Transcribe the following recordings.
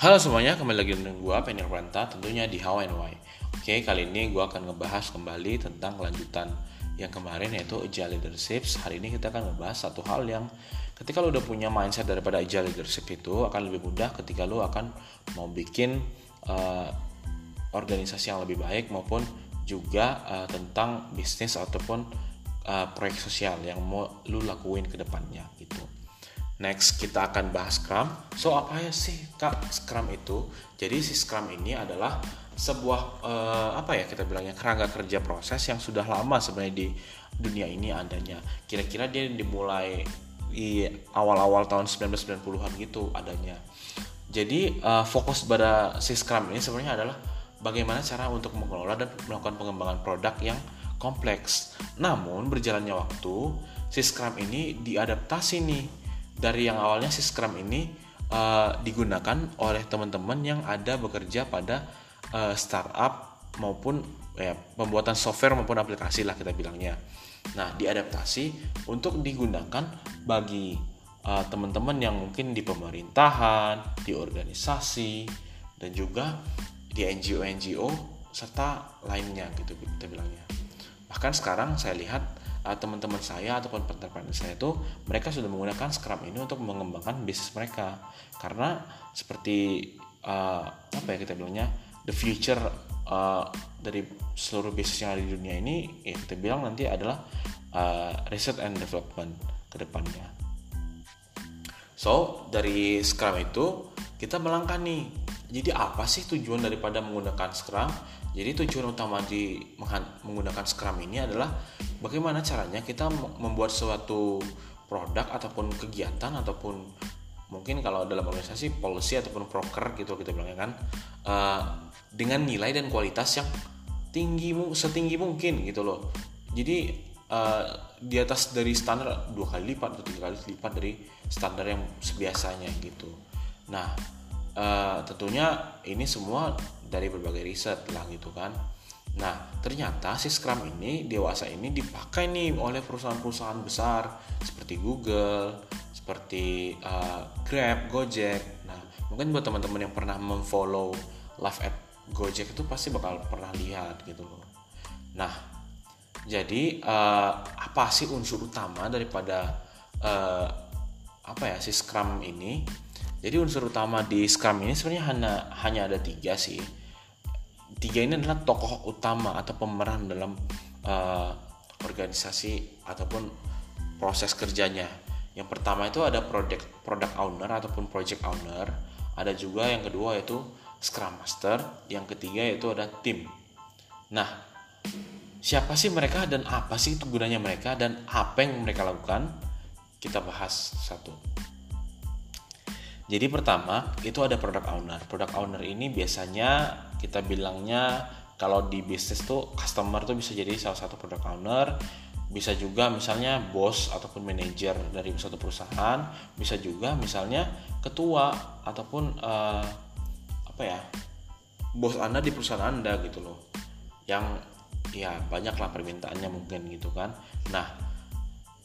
Halo semuanya, kembali lagi dengan gue Penir Pranta tentunya di How and Why. Oke, kali ini gue akan ngebahas kembali tentang kelanjutan yang kemarin yaitu Agile Leadership. Hari ini kita akan ngebahas satu hal yang ketika lo udah punya mindset daripada Agile Leadership itu akan lebih mudah ketika lo akan mau bikin uh, organisasi yang lebih baik maupun juga uh, tentang bisnis ataupun uh, proyek sosial yang mau lo lakuin ke depannya gitu. Next kita akan bahas Scrum. So apa ya sih kak Scrum itu? Jadi si Scrum ini adalah sebuah uh, apa ya kita bilangnya kerangka kerja proses yang sudah lama sebenarnya di dunia ini adanya. Kira-kira dia dimulai di awal-awal tahun 1990-an gitu adanya. Jadi uh, fokus pada si Scrum ini sebenarnya adalah bagaimana cara untuk mengelola dan melakukan pengembangan produk yang kompleks. Namun berjalannya waktu, si Scrum ini diadaptasi nih dari yang awalnya si Scrum ini uh, digunakan oleh teman-teman yang ada bekerja pada uh, startup maupun ya, pembuatan software maupun aplikasi lah kita bilangnya. Nah, diadaptasi untuk digunakan bagi uh, teman-teman yang mungkin di pemerintahan, di organisasi, dan juga di NGO-NGO serta lainnya gitu kita bilangnya. Bahkan sekarang saya lihat uh, teman-teman saya ataupun partner-partner saya itu mereka sudah menggunakan Scrum ini untuk mengembangkan bisnis mereka karena seperti uh, apa ya kita bilangnya the future uh, dari seluruh bisnis yang ada di dunia ini ya kita bilang nanti adalah uh, research and development ke depannya. So dari Scrum itu kita melangkah nih. Jadi apa sih tujuan daripada menggunakan Scrum? Jadi tujuan utama di menggunakan Scrum ini adalah bagaimana caranya kita membuat suatu produk ataupun kegiatan ataupun mungkin kalau dalam organisasi policy ataupun proker gitu kita bilangnya kan uh, dengan nilai dan kualitas yang tinggi setinggi mungkin gitu loh. Jadi uh, di atas dari standar dua kali lipat atau tiga kali lipat dari standar yang sebiasanya gitu. Nah uh, tentunya ini semua dari berbagai riset lah gitu kan. Nah, ternyata si Scrum ini dewasa ini dipakai nih oleh perusahaan-perusahaan besar seperti Google, seperti uh, Grab, Gojek. Nah, mungkin buat teman-teman yang pernah memfollow live at Gojek itu pasti bakal pernah lihat gitu loh. Nah, jadi uh, apa sih unsur utama daripada uh, apa ya si Scrum ini? Jadi unsur utama di Scrum ini sebenarnya hanya hanya ada tiga sih tiga ini adalah tokoh utama atau pemeran dalam uh, organisasi ataupun proses kerjanya. Yang pertama itu ada product product owner ataupun project owner. Ada juga yang kedua yaitu scrum master. Yang ketiga yaitu ada tim. Nah, siapa sih mereka dan apa sih itu gunanya mereka dan apa yang mereka lakukan? Kita bahas satu. Jadi pertama itu ada product owner. Product owner ini biasanya kita bilangnya kalau di bisnis tuh customer tuh bisa jadi salah satu product owner, bisa juga misalnya bos ataupun manajer dari suatu perusahaan, bisa juga misalnya ketua ataupun uh, apa ya bos anda di perusahaan anda gitu loh, yang ya banyak lah permintaannya mungkin gitu kan. Nah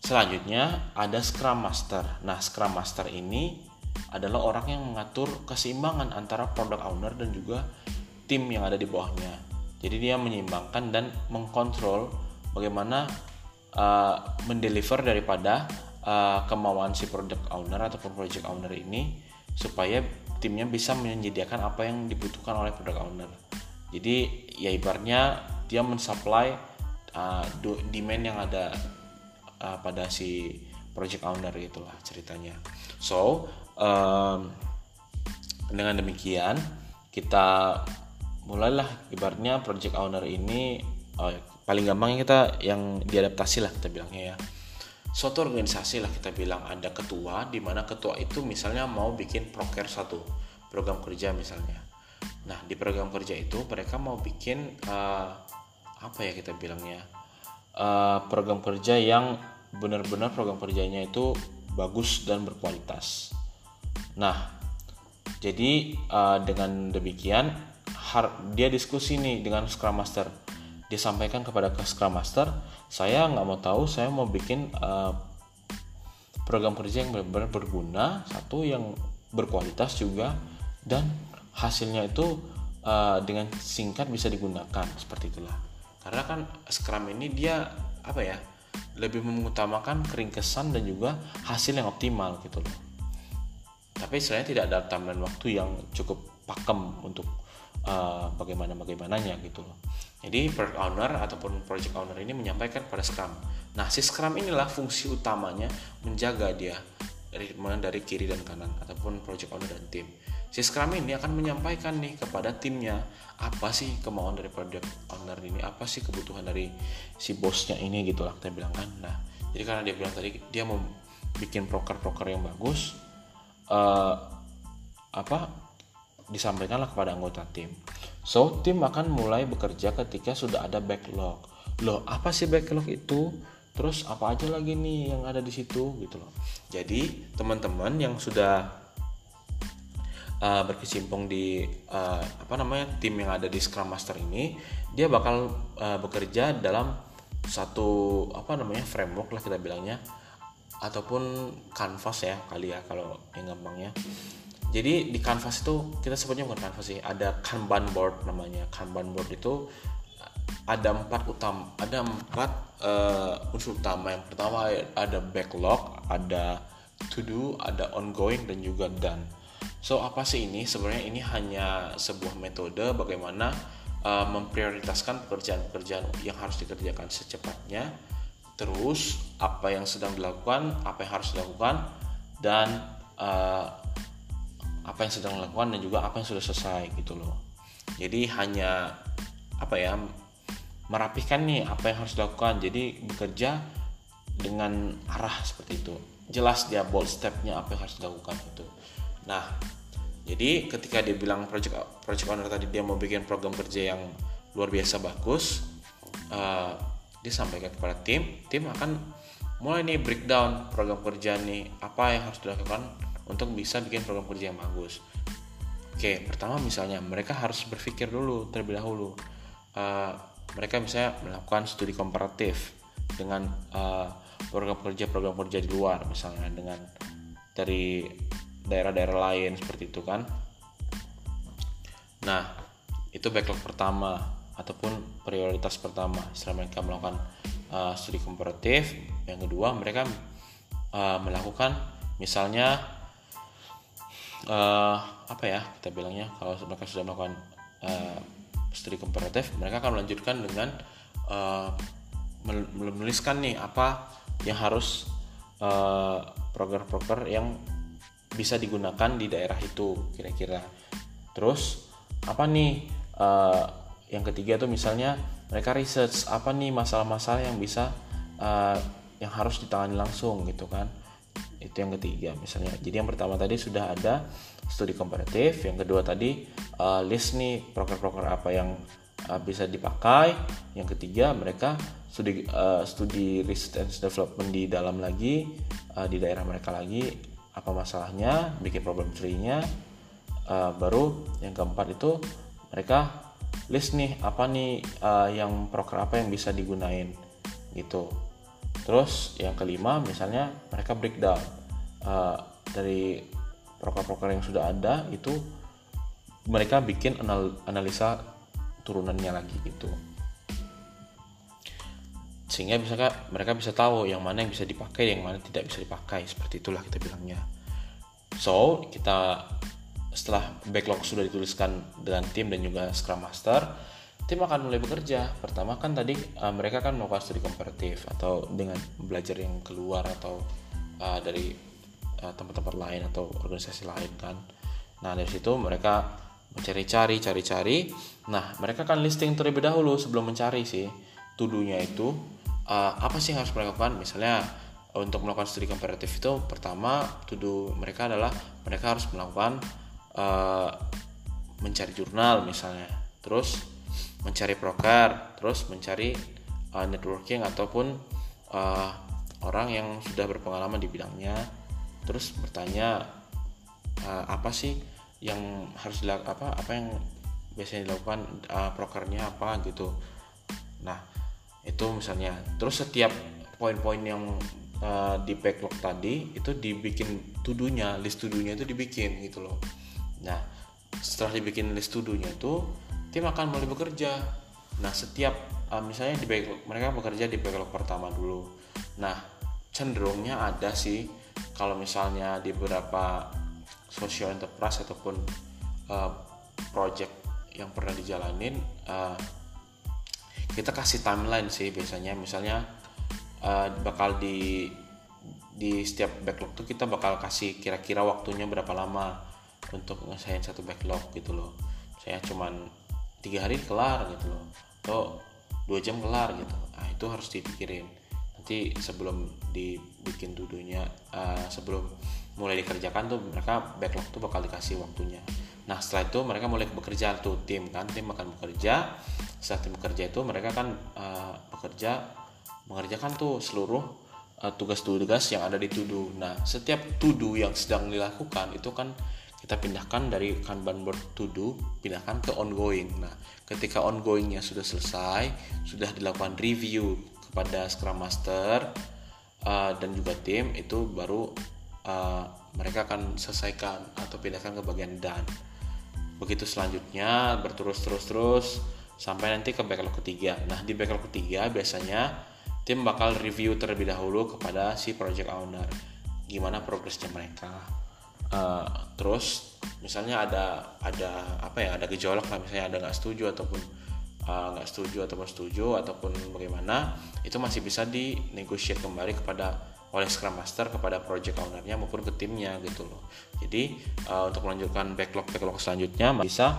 selanjutnya ada Scrum Master. Nah Scrum Master ini adalah orang yang mengatur keseimbangan antara product owner dan juga tim yang ada di bawahnya. Jadi dia menyeimbangkan dan mengkontrol bagaimana uh, mendeliver daripada uh, kemauan si product owner ataupun project owner ini supaya timnya bisa menyediakan apa yang dibutuhkan oleh product owner. Jadi ya ibarnya dia mensupply uh, demand yang ada uh, pada si project owner itulah ceritanya. So um, dengan demikian kita mulailah. Ibaratnya project owner ini oh, paling gampang kita yang diadaptasi lah kita bilangnya ya. Suatu organisasi lah kita bilang ada ketua di mana ketua itu misalnya mau bikin proker satu program kerja misalnya. Nah di program kerja itu mereka mau bikin uh, apa ya kita bilangnya uh, program kerja yang benar-benar program kerjanya itu bagus dan berkualitas. Nah, jadi uh, dengan demikian dia diskusi nih dengan Scrum Master. Dia sampaikan kepada Scrum Master, saya nggak mau tahu, saya mau bikin uh, program kerja yang benar-benar berguna, satu yang berkualitas juga, dan hasilnya itu uh, dengan singkat bisa digunakan. Seperti itulah. Karena kan Scrum ini dia apa ya lebih mengutamakan keringkesan dan juga hasil yang optimal gitu loh. Tapi selain tidak ada timeline waktu yang cukup pakem untuk uh, bagaimana bagaimananya gitu loh jadi product owner ataupun project owner ini menyampaikan pada Scrum nah si Scrum inilah fungsi utamanya menjaga dia ritme dari kiri dan kanan ataupun project owner dan tim. Si Scrum ini akan menyampaikan nih kepada timnya apa sih kemauan dari project owner ini, apa sih kebutuhan dari si bosnya ini gitu lah kita bilang kan. Nah, jadi karena dia bilang tadi dia mau bikin proker-proker yang bagus, uh, apa disampaikanlah kepada anggota tim. So tim akan mulai bekerja ketika sudah ada backlog. Loh apa sih backlog itu? terus apa aja lagi nih yang ada di situ gitu loh jadi teman-teman yang sudah uh, berkecimpung di uh, apa namanya tim yang ada di Scrum Master ini dia bakal uh, bekerja dalam satu apa namanya framework lah kita bilangnya ataupun canvas ya kali ya kalau yang gampangnya jadi di canvas itu kita sebutnya bukan canvas sih ada kanban board namanya. Kanban board itu ada empat utama ada empat uh, unsur utama. Yang pertama ada backlog ada to do ada ongoing dan juga done. So apa sih ini? Sebenarnya ini hanya sebuah metode bagaimana uh, memprioritaskan pekerjaan-pekerjaan yang harus dikerjakan secepatnya terus apa yang sedang dilakukan apa yang harus dilakukan dan uh, apa yang sedang dilakukan dan juga apa yang sudah selesai gitu loh. Jadi hanya apa ya merapihkan nih apa yang harus dilakukan. Jadi bekerja dengan arah seperti itu. Jelas dia bold stepnya apa yang harus dilakukan itu. Nah jadi ketika dia bilang project project owner tadi dia mau bikin program kerja yang luar biasa bagus uh, dia sampaikan kepada tim tim akan mulai nih breakdown program kerja nih apa yang harus dilakukan untuk bisa bikin program kerja yang bagus. Oke pertama misalnya mereka harus berpikir dulu terlebih dahulu. Uh, mereka misalnya melakukan studi komparatif dengan uh, program kerja program kerja di luar misalnya dengan dari daerah-daerah lain seperti itu kan. Nah itu backlog pertama ataupun prioritas pertama setelah mereka melakukan uh, studi komparatif. Yang kedua mereka uh, melakukan misalnya uh, apa ya kita bilangnya kalau mereka sudah melakukan uh, studi komparatif mereka akan melanjutkan dengan uh, menuliskan nih apa yang harus uh, proker-proker yang bisa digunakan di daerah itu kira-kira. Terus apa nih uh, yang ketiga tuh misalnya mereka research apa nih masalah-masalah yang bisa uh, yang harus ditangani langsung gitu kan itu yang ketiga misalnya. Jadi yang pertama tadi sudah ada studi komparatif. Yang kedua tadi uh, list nih proker-proker apa yang uh, bisa dipakai. Yang ketiga mereka studi uh, studi and development di dalam lagi uh, di daerah mereka lagi. Apa masalahnya? Bikin problem tree-nya. Uh, baru yang keempat itu mereka list nih apa nih uh, yang proker apa yang bisa digunain. Gitu Terus yang kelima misalnya mereka breakdown. Uh, dari proker-proker yang sudah ada itu mereka bikin anal analisa turunannya lagi gitu. Sehingga bisa mereka bisa tahu yang mana yang bisa dipakai yang mana tidak bisa dipakai. Seperti itulah kita bilangnya. So kita setelah backlog sudah dituliskan dengan tim dan juga scrum master tim akan mulai bekerja. Pertama kan tadi uh, mereka kan melakukan studi komparatif atau dengan belajar yang keluar atau uh, dari tempat tempat-tempat lain atau organisasi lain kan. Nah dari situ mereka mencari-cari, cari-cari. Nah mereka kan listing terlebih dahulu sebelum mencari sih tuduhnya itu uh, apa sih yang harus mereka lakukan. Misalnya untuk melakukan studi komparatif itu pertama tuduh mereka adalah mereka harus melakukan uh, mencari jurnal misalnya. Terus mencari broker, terus mencari uh, networking ataupun uh, orang yang sudah berpengalaman di bidangnya, terus bertanya uh, apa sih yang harus dilakukan apa apa yang biasanya dilakukan uh, brokernya apa gitu. Nah itu misalnya, terus setiap poin-poin yang uh, di backlog tadi itu dibikin tudunya, list tudunya itu dibikin gitu loh. Nah setelah dibikin list to do-nya tuh tim akan mulai bekerja. Nah setiap uh, misalnya di backlog mereka bekerja di backlog pertama dulu. Nah cenderungnya ada sih kalau misalnya di beberapa social enterprise ataupun uh, project yang pernah dijalanin uh, kita kasih timeline sih biasanya. Misalnya uh, bakal di di setiap backlog tuh kita bakal kasih kira-kira waktunya berapa lama untuk ngesain satu backlog gitu loh. Saya cuman tiga hari kelar gitu loh. Atau dua jam kelar gitu. Nah itu harus dipikirin. Nanti sebelum dibikin dudunya uh, sebelum mulai dikerjakan tuh mereka backlog tuh bakal dikasih waktunya. Nah setelah itu mereka mulai bekerja tuh tim kan. Tim akan bekerja. Setelah tim bekerja itu mereka kan uh, bekerja mengerjakan tuh seluruh uh, tugas-tugas yang ada di tudu nah setiap tudu yang sedang dilakukan itu kan kita pindahkan dari Kanban board to do pindahkan ke ongoing. Nah, ketika ongoingnya sudah selesai, sudah dilakukan review kepada Scrum Master uh, dan juga tim, itu baru uh, mereka akan selesaikan atau pindahkan ke bagian done. Begitu selanjutnya berterus terus terus sampai nanti ke backlog ketiga. Nah, di backlog ketiga biasanya tim bakal review terlebih dahulu kepada si project owner gimana progresnya mereka uh, terus misalnya ada ada apa ya ada gejolak lah misalnya ada nggak setuju ataupun eh, nggak uh, setuju ataupun setuju ataupun bagaimana itu masih bisa dinegosiasi kembali kepada oleh Scrum Master kepada project ownernya maupun ke timnya gitu loh. Jadi uh, untuk melanjutkan backlog backlog selanjutnya bisa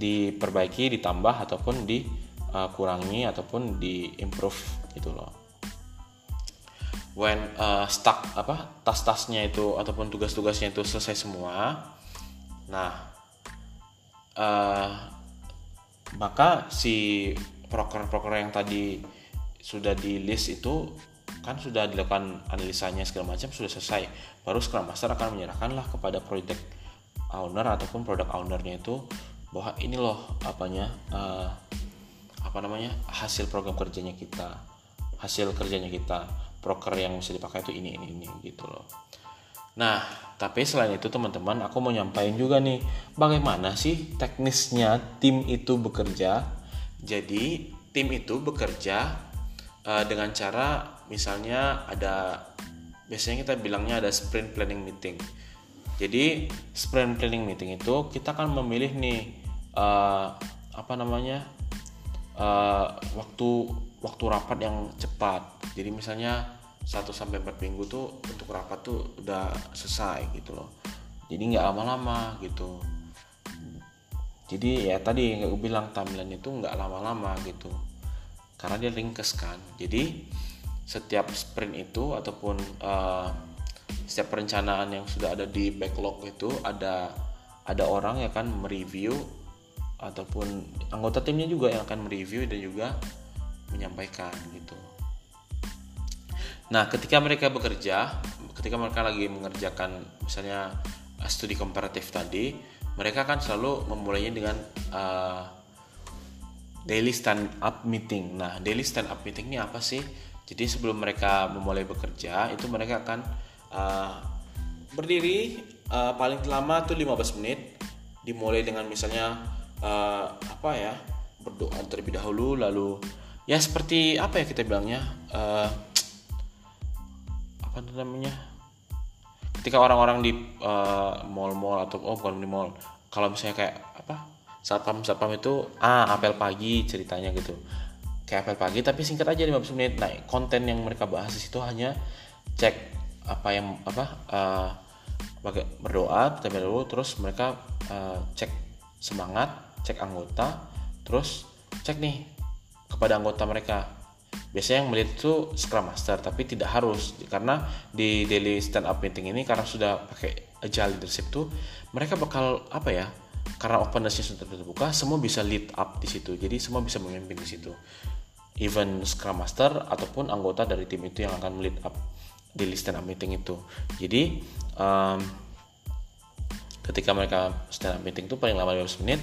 diperbaiki ditambah ataupun dikurangi ataupun diimprove gitu loh when uh, stuck apa tas-tasnya itu ataupun tugas-tugasnya itu selesai semua. Nah uh, maka si proker-proker yang tadi sudah di list itu kan sudah dilakukan analisanya segala macam sudah selesai. Baru Scrum Master akan menyerahkanlah kepada project owner ataupun product ownernya itu bahwa ini loh apanya uh, apa namanya hasil program kerjanya kita hasil kerjanya kita proker yang bisa dipakai itu ini ini ini gitu loh. Nah tapi selain itu teman-teman aku mau nyampaikan juga nih bagaimana sih teknisnya tim itu bekerja? Jadi tim itu bekerja uh, dengan cara misalnya ada biasanya kita bilangnya ada sprint planning meeting. Jadi sprint planning meeting itu kita kan memilih nih uh, apa namanya uh, waktu waktu rapat yang cepat. Jadi misalnya 1 sampai 4 minggu tuh untuk rapat tuh udah selesai gitu loh. Jadi nggak lama-lama gitu. Jadi ya tadi yang gue bilang timeline itu nggak lama-lama gitu. Karena dia ringkes kan. Jadi setiap sprint itu ataupun uh, setiap perencanaan yang sudah ada di backlog itu ada ada orang yang akan mereview ataupun anggota timnya juga yang akan mereview dan juga menyampaikan gitu. Nah, ketika mereka bekerja, ketika mereka lagi mengerjakan misalnya uh, studi komparatif tadi, mereka akan selalu memulainya dengan uh, daily stand up meeting. Nah, daily stand up meeting ini apa sih? Jadi sebelum mereka memulai bekerja, itu mereka akan uh, berdiri uh, paling lama tuh 15 menit, dimulai dengan misalnya uh, apa ya berdoa terlebih dahulu, lalu ya seperti apa ya kita bilangnya uh, apa namanya ketika orang-orang di uh, mall-mall atau oh bukan di mall kalau misalnya kayak apa satpam satpam itu ah apel pagi ceritanya gitu. Kayak apel pagi tapi singkat aja 15 menit. Nah konten yang mereka bahas di situ hanya cek apa yang apa uh, berdoa terlebih dulu terus mereka uh, cek semangat cek anggota terus cek nih kepada anggota mereka. Biasanya yang melihat itu Scrum Master tapi tidak harus. Karena di daily stand up meeting ini karena sudah pakai agile leadership tuh mereka bakal apa ya karena opennessnya sudah terbuka semua bisa lead up di situ. Jadi semua bisa memimpin di situ. Even Scrum Master ataupun anggota dari tim itu yang akan lead up daily stand up meeting itu. Jadi um, ketika mereka stand up meeting itu paling lama 15 menit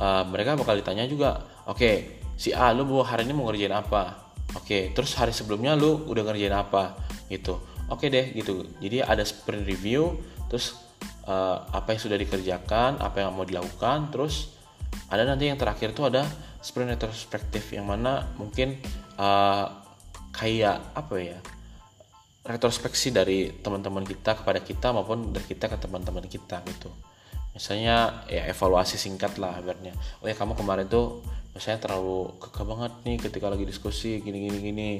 uh, mereka bakal ditanya juga oke okay, si A lu hari ini mau ngerjain apa? Oke terus hari sebelumnya lu udah ngerjain apa? Gitu. Oke deh gitu. Jadi ada sprint review terus uh, apa yang sudah dikerjakan apa yang mau dilakukan terus ada nanti yang terakhir tuh ada sprint retrospektif yang mana mungkin uh, kayak apa ya retrospeksi dari teman-teman kita kepada kita maupun dari kita ke teman-teman kita gitu misalnya ya evaluasi singkat lah ibaratnya. Oh ya kamu kemarin tuh misalnya terlalu kekeh banget nih ketika lagi diskusi gini gini gini.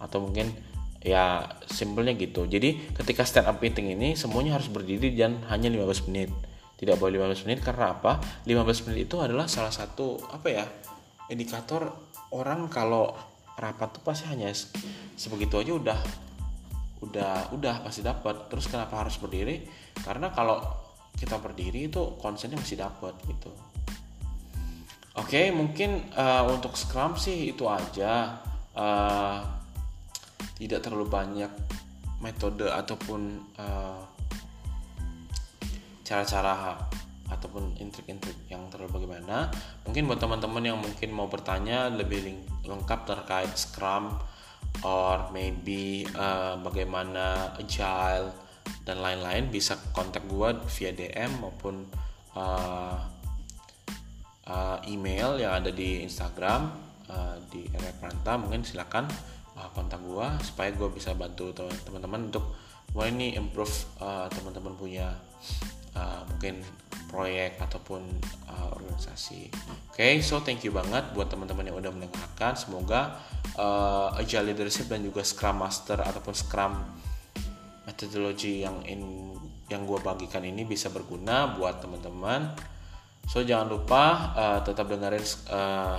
Atau mungkin ya simpelnya gitu. Jadi ketika stand up meeting ini semuanya harus berdiri dan hanya 15 menit. Tidak boleh 15 menit karena apa? 15 menit itu adalah salah satu apa ya indikator orang kalau rapat tuh pasti hanya sebegitu aja udah udah udah pasti dapat. Terus kenapa harus berdiri? Karena kalau kita berdiri itu konsennya masih dapat gitu. Oke okay, mungkin uh, untuk scrum sih itu aja. Uh, tidak terlalu banyak metode ataupun uh, cara-cara ataupun intrik-intrik yang terlalu bagaimana. Mungkin buat teman-teman yang mungkin mau bertanya lebih lengkap terkait scrum or maybe uh, bagaimana agile dan lain-lain bisa kontak gue via DM maupun uh, uh, email yang ada di Instagram uh, di Pranta mungkin silakan uh, kontak gue supaya gue bisa bantu teman-teman untuk mulai nih improve uh, teman-teman punya uh, mungkin proyek ataupun uh, organisasi. Oke, okay, so thank you banget buat teman-teman yang udah mendengarkan. Semoga uh, agile leadership dan juga scrum master ataupun scrum metodologi yang in yang gue bagikan ini bisa berguna buat teman-teman. So jangan lupa uh, tetap dengerin uh,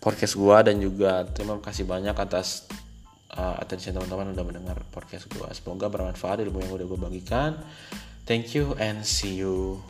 podcast gue dan juga terima kasih banyak atas uh, atensi teman-teman udah mendengar podcast gue. Semoga bermanfaat ilmu yang udah gue bagikan. Thank you and see you.